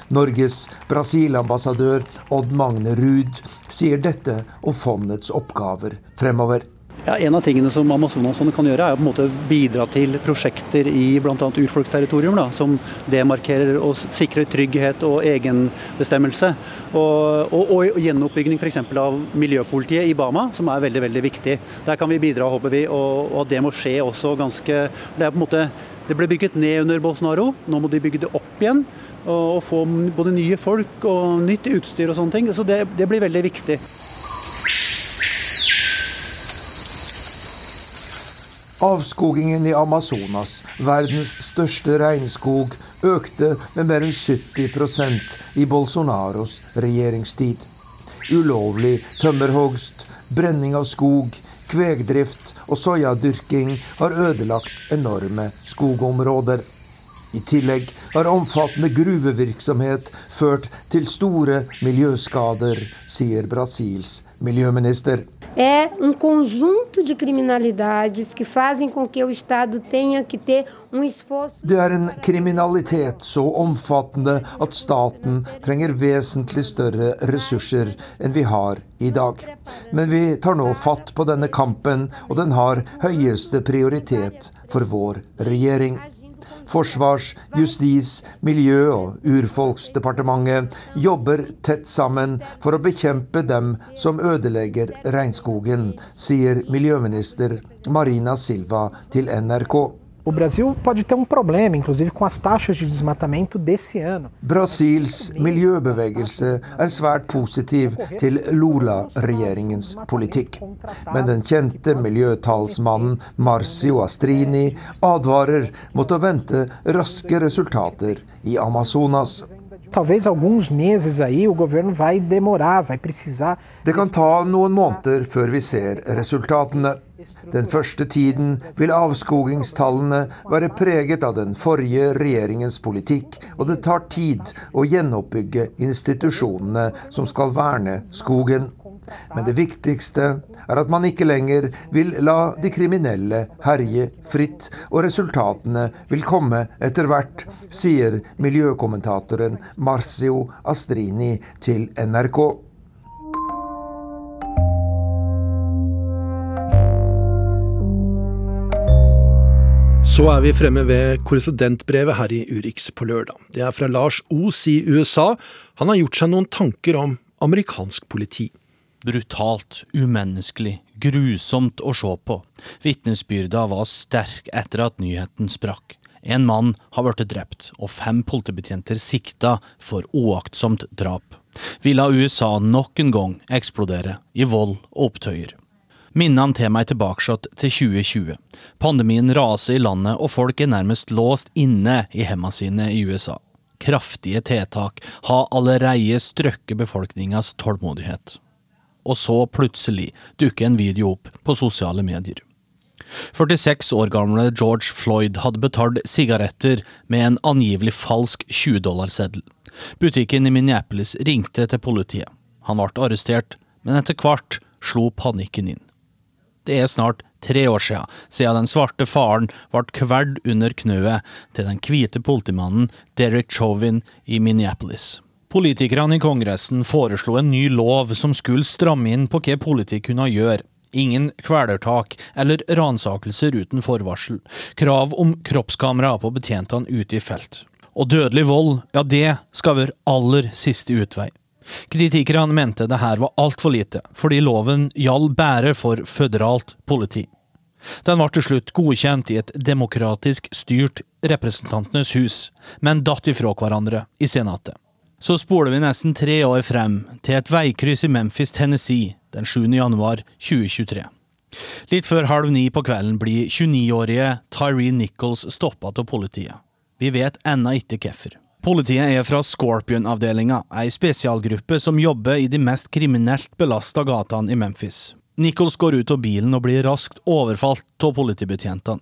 S27: Norges Brasil-ambassadør Odd Magne Ruud sier dette om fondets oppgaver fremover.
S30: Ja, en av tingene som Amazonasfondet kan gjøre, er å bidra til prosjekter i bl.a. urfolksterritorium, da, som demarkerer og sikrer trygghet og egenbestemmelse. Og, og, og gjenoppbygging f.eks. av miljøpolitiet i Bama, som er veldig veldig viktig. Der kan vi bidra, håper vi, og, og det må skje også ganske Det er på en måte det ble bygget ned under Bolsonaro, nå må de bygge det opp igjen. Og, få både nye folk og nytt utstyr og sånne ting. Så det, det blir veldig viktig.
S27: Avskogingen i Amazonas, verdens største regnskog, økte med mer enn 70% i Bolsonaros regjeringstid. Ulovlig tømmerhogst, brenning av skog, kvegdrift og soyadyrking har ødelagt enorme skogområder. I tillegg har omfattende gruvevirksomhet ført til store miljøskader, sier Brasils miljøminister.
S28: É um conjunto de criminalidades que fazem com que o Estado tenha que ter um esforço.
S27: Det er en kriminalitet så omfattende at staten trenger vesentlig større ressurser enn vi har i dag. Men vi tar nå fatt på denne kampen, og den har høyeste prioritet for vår regjering. Forsvars-, justis-, miljø- og urfolksdepartementet jobber tett sammen for å bekjempe dem som ødelegger regnskogen, sier miljøminister Marina Silva til NRK.
S31: O Brasil pode ter um problema, inclusive com as taxas de desmatamento desse ano.
S27: Brasils miljøbevegelse er svært positiv til Lula-regjeringens politikk. Men den kjente miljøtalsmannen Marcio Astrini advarer mot å vente raske resultater i Amazonas.
S31: Talvez alguns meses aí o governo vai demorar, vai precisar.
S27: Det kan ta noen måneder før vi ser resultatene. Den første tiden vil avskogingstallene være preget av den forrige regjeringens politikk, og det tar tid å gjenoppbygge institusjonene som skal verne skogen. Men det viktigste er at man ikke lenger vil la de kriminelle herje fritt, og resultatene vil komme etter hvert, sier miljøkommentatoren Marcio Astrini til NRK.
S2: Så er vi fremme ved korrespondentbrevet her i Urix på lørdag. Det er fra Lars Os i USA. Han har gjort seg noen tanker om amerikansk politi.
S32: brutalt, umenneskelig, grusomt å se på. Vitnesbyrda var sterk etter at nyheten sprakk. En mann har blitt drept, og fem politibetjenter sikta for uaktsomt drap. Vi la USA nok en gang eksplodere i vold og opptøyer. Minnene til meg tilbake til 2020. Pandemien raser i landet, og folk er nærmest låst inne i hjemmene sine i USA. Kraftige tiltak har allerede strøkket befolkningas tålmodighet. Og så plutselig dukker en video opp på sosiale medier. 46 år gamle George Floyd hadde betalt sigaretter med en angivelig falsk 20-dollarseddel. Butikken i Minneapolis ringte til politiet. Han ble arrestert, men etter hvert slo panikken inn. Det er snart tre år siden, siden den svarte faren ble kverd under knøet til den hvite politimannen Derek Chauvin i Minneapolis. Politikerne i Kongressen foreslo en ny lov som skulle stramme inn på hva politikk kunne gjøre. Ingen kvelertak eller ransakelser uten forvarsel. Krav om kroppskamera på betjentene ute i felt. Og dødelig vold, ja det skal være aller siste utvei. Kritikerne mente det her var altfor lite, fordi loven gjaldt bare for føderalt politi. Den var til slutt godkjent i et demokratisk styrt Representantenes hus, men datt ifra hverandre i Senatet. Så spoler vi nesten tre år frem, til et veikryss i Memphis, Tennessee, den 7. januar 2023. Litt før halv ni på kvelden blir 29-årige Tyree Nichols stoppa av politiet. Vi vet ennå ikke hvorfor. Politiet er fra Scorpion-avdelinga, ei spesialgruppe som jobber i de mest kriminelt belasta gatene i Memphis. Nichols går ut av bilen og blir raskt overfalt av politibetjentene.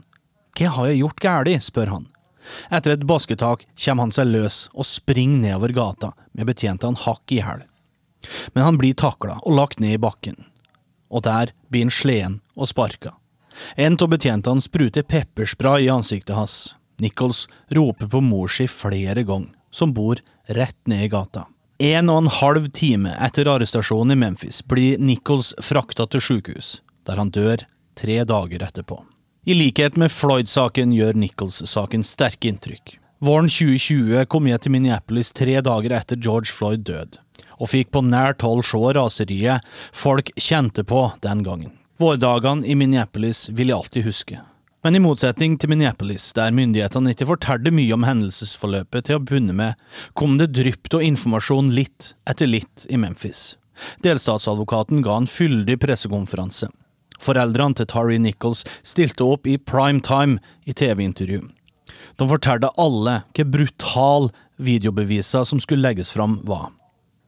S32: Hva har jeg gjort galt, spør han. Etter et basketak kommer han seg løs og springer nedover gata med betjentene hakk i hæl. Men han blir takla og lagt ned i bakken. Og der blir han sleden og sparka. En av betjentene spruter pepperspray i ansiktet hans. Nichols roper på mor si flere ganger, som bor rett ned i gata. En og en halv time etter arrestasjonen i Memphis blir Nichols frakta til sykehus, der han dør tre dager etterpå. I likhet med Floyd-saken gjør Nichols-saken sterke inntrykk. Våren 2020 kom jeg til Minneapolis tre dager etter George Floyd død, og fikk på nært hold se raseriet folk kjente på den gangen. Vårdagene i Minneapolis vil jeg alltid huske. Men i motsetning til Minneapolis, der myndighetene ikke fortalte mye om hendelsesforløpet til å begynne med, kom det drypt og informasjon litt etter litt i Memphis. Delstatsadvokaten ga en fyldig pressekonferanse. Foreldrene til Tari Nichols stilte opp i prime time i TV-intervju. De fortalte alle hvor brutal videobevisene som skulle legges fram var.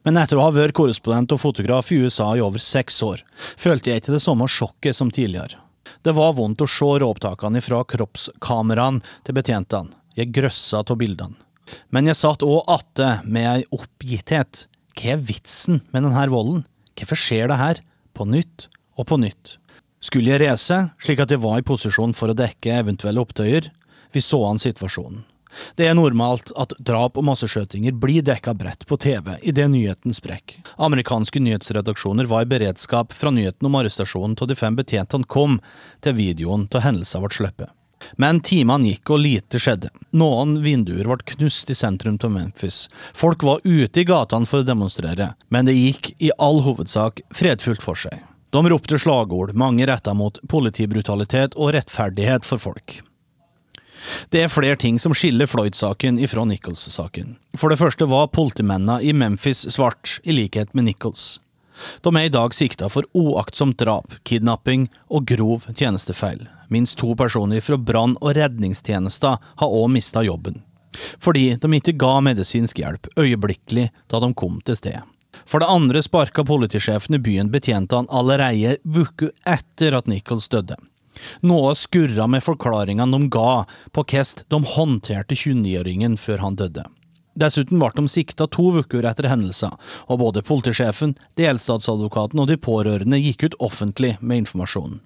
S32: Men etter å ha vært korrespondent og fotograf i USA i over seks år, følte jeg ikke det samme sjokket som tidligere. Det var vondt å se råopptakene fra kroppskameraene til betjentene. Jeg grøssa av bildene. Men jeg satt òg atte med ei oppgitthet. Hva er vitsen med denne volden? Hvorfor skjer det her? På nytt og på nytt. Skulle jeg reise, slik at jeg var i posisjon for å dekke eventuelle opptøyer? Vi så an situasjonen. Det er normalt at drap og masseskjøtinger blir dekka bredt på TV idet nyheten sprekker. Amerikanske nyhetsredaksjoner var i beredskap fra nyheten om arrestasjonen av de fem betjentene kom, til videoen av hendelsen ble sluppet. Men timene gikk og lite skjedde. Noen vinduer ble knust i sentrum av Memphis. Folk var ute i gatene for å demonstrere, men det gikk i all hovedsak fredfullt for seg. De ropte slagord, mange retta mot politibrutalitet og rettferdighet for folk. Det er flere ting som skiller Floyd-saken ifra Nichols-saken. For det første var politimennene i Memphis svart, i likhet med Nichols. De er i dag sikta for uaktsomt drap, kidnapping og grov tjenestefeil. Minst to personer fra brann- og redningstjenesten har òg mista jobben. Fordi de ikke ga medisinsk hjelp øyeblikkelig da de kom til stedet. For det andre sparka politisjefen i byen betjentene allerede uka etter at Nichols døde. Noe skurra med forklaringene de ga på hvordan de håndterte 29-åringen før han døde. Dessuten ble de sikta to uker etter hendelsen, og både politisjefen, delstatsadvokaten og de pårørende gikk ut offentlig med informasjonen.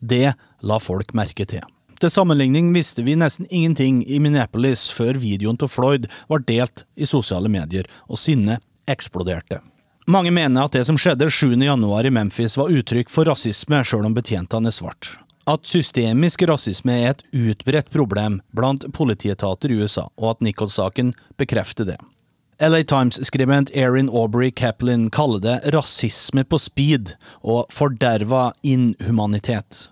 S32: Det la folk merke til. Til sammenligning visste vi nesten ingenting i Minneapolis før videoen til Floyd var delt i sosiale medier, og sinnet eksploderte. Mange mener at det som skjedde 7. januar i Memphis var uttrykk for rasisme, sjøl om betjentene er svart. At systemisk rasisme er et utbredt problem blant politietater i USA, og at Nichols-saken bekrefter det. LA Times-skribent Erin Aubrey Kaplan kaller det rasisme på speed og forderva inhumanitet.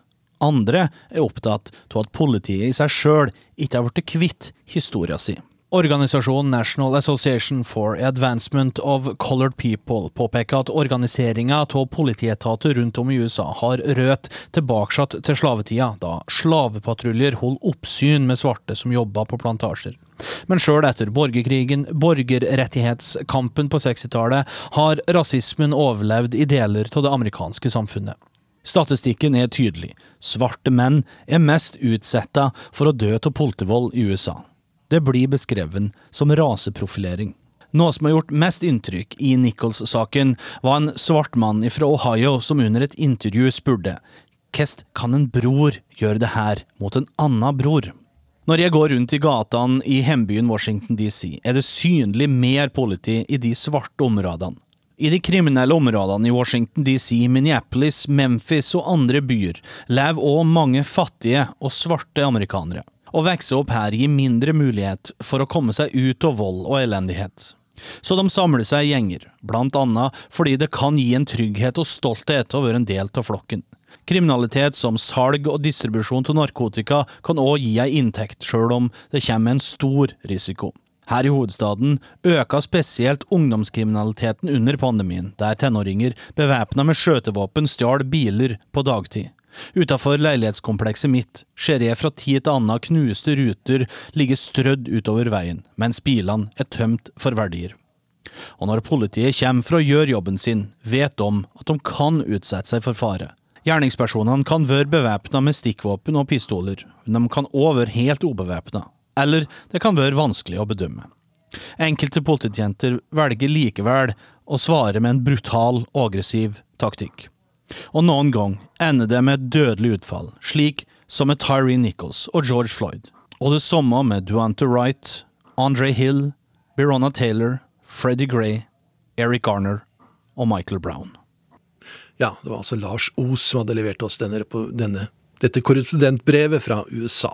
S32: Andre er opptatt av at politiet i seg sjøl ikke har blitt kvitt historia si. Organisasjonen National Association for Advancement of Colored People påpeker at organiseringa av politietater rundt om i USA har rødt tilbake til slavetida, da slavepatruljer holdt oppsyn med svarte som jobba på plantasjer. Men sjøl etter borgerkrigen, borgerrettighetskampen på 60-tallet, har rasismen overlevd i deler av det amerikanske samfunnet. Statistikken er tydelig. Svarte menn er mest utsetta for å dø av politivold i USA. Det blir beskrevet som raseprofilering. Noe som har gjort mest inntrykk i Nichols-saken, var en svart mann fra Ohio som under et intervju spurte hvordan kan en bror gjøre det her mot en annen bror? Når jeg går rundt i gatene i hjembyen Washington DC, er det synlig mer politi i de svarte områdene. I de kriminelle områdene i Washington DC, Minneapolis, Memphis og andre byer lever òg mange fattige og svarte amerikanere. Å vokse opp her gir mindre mulighet for å komme seg ut av vold og elendighet. Så de samler seg i gjenger, blant annet fordi det kan gi en trygghet og stolthet å være en del av flokken. Kriminalitet som salg og distribusjon av narkotika kan òg gi ei inntekt, sjøl om det kommer en stor risiko. Her i hovedstaden øker spesielt ungdomskriminaliteten under pandemien, der tenåringer bevæpna med skjøtevåpen stjal biler på dagtid. Utafor leilighetskomplekset mitt ser jeg fra tid til annen knuste ruter ligge strødd utover veien, mens bilene er tømt for verdier. Og når politiet kommer for å gjøre jobben sin, vet de at de kan utsette seg for fare. Gjerningspersonene kan være bevæpna med stikkvåpen og pistoler, men de kan òg være helt ubevæpna. Eller det kan være vanskelig å bedømme. Enkelte polititjenter velger likevel å svare med en brutal og aggressiv taktikk. Og noen gang ender det med et dødelig utfall, slik som med Tyree Nichols og George Floyd. Og det samme med Duante Wright, Andre Hill, Bironna Taylor, Freddie Gray, Eric Garner og Michael Brown.
S2: Ja, det var altså Lars Os som hadde levert oss denne, denne, dette korrespondentbrevet fra USA.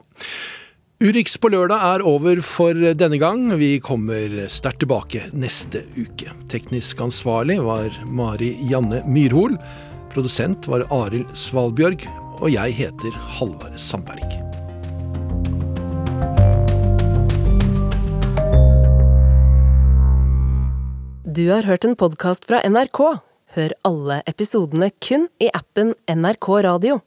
S2: Urix på lørdag er over for denne gang. Vi kommer sterkt tilbake neste uke. Teknisk ansvarlig var Mari Janne Myrhol. Produsent var Arild Svalbjørg. Og jeg heter Halvard Sandberg.
S33: Du har hørt en podkast fra NRK. Hør alle episodene kun i appen NRK Radio.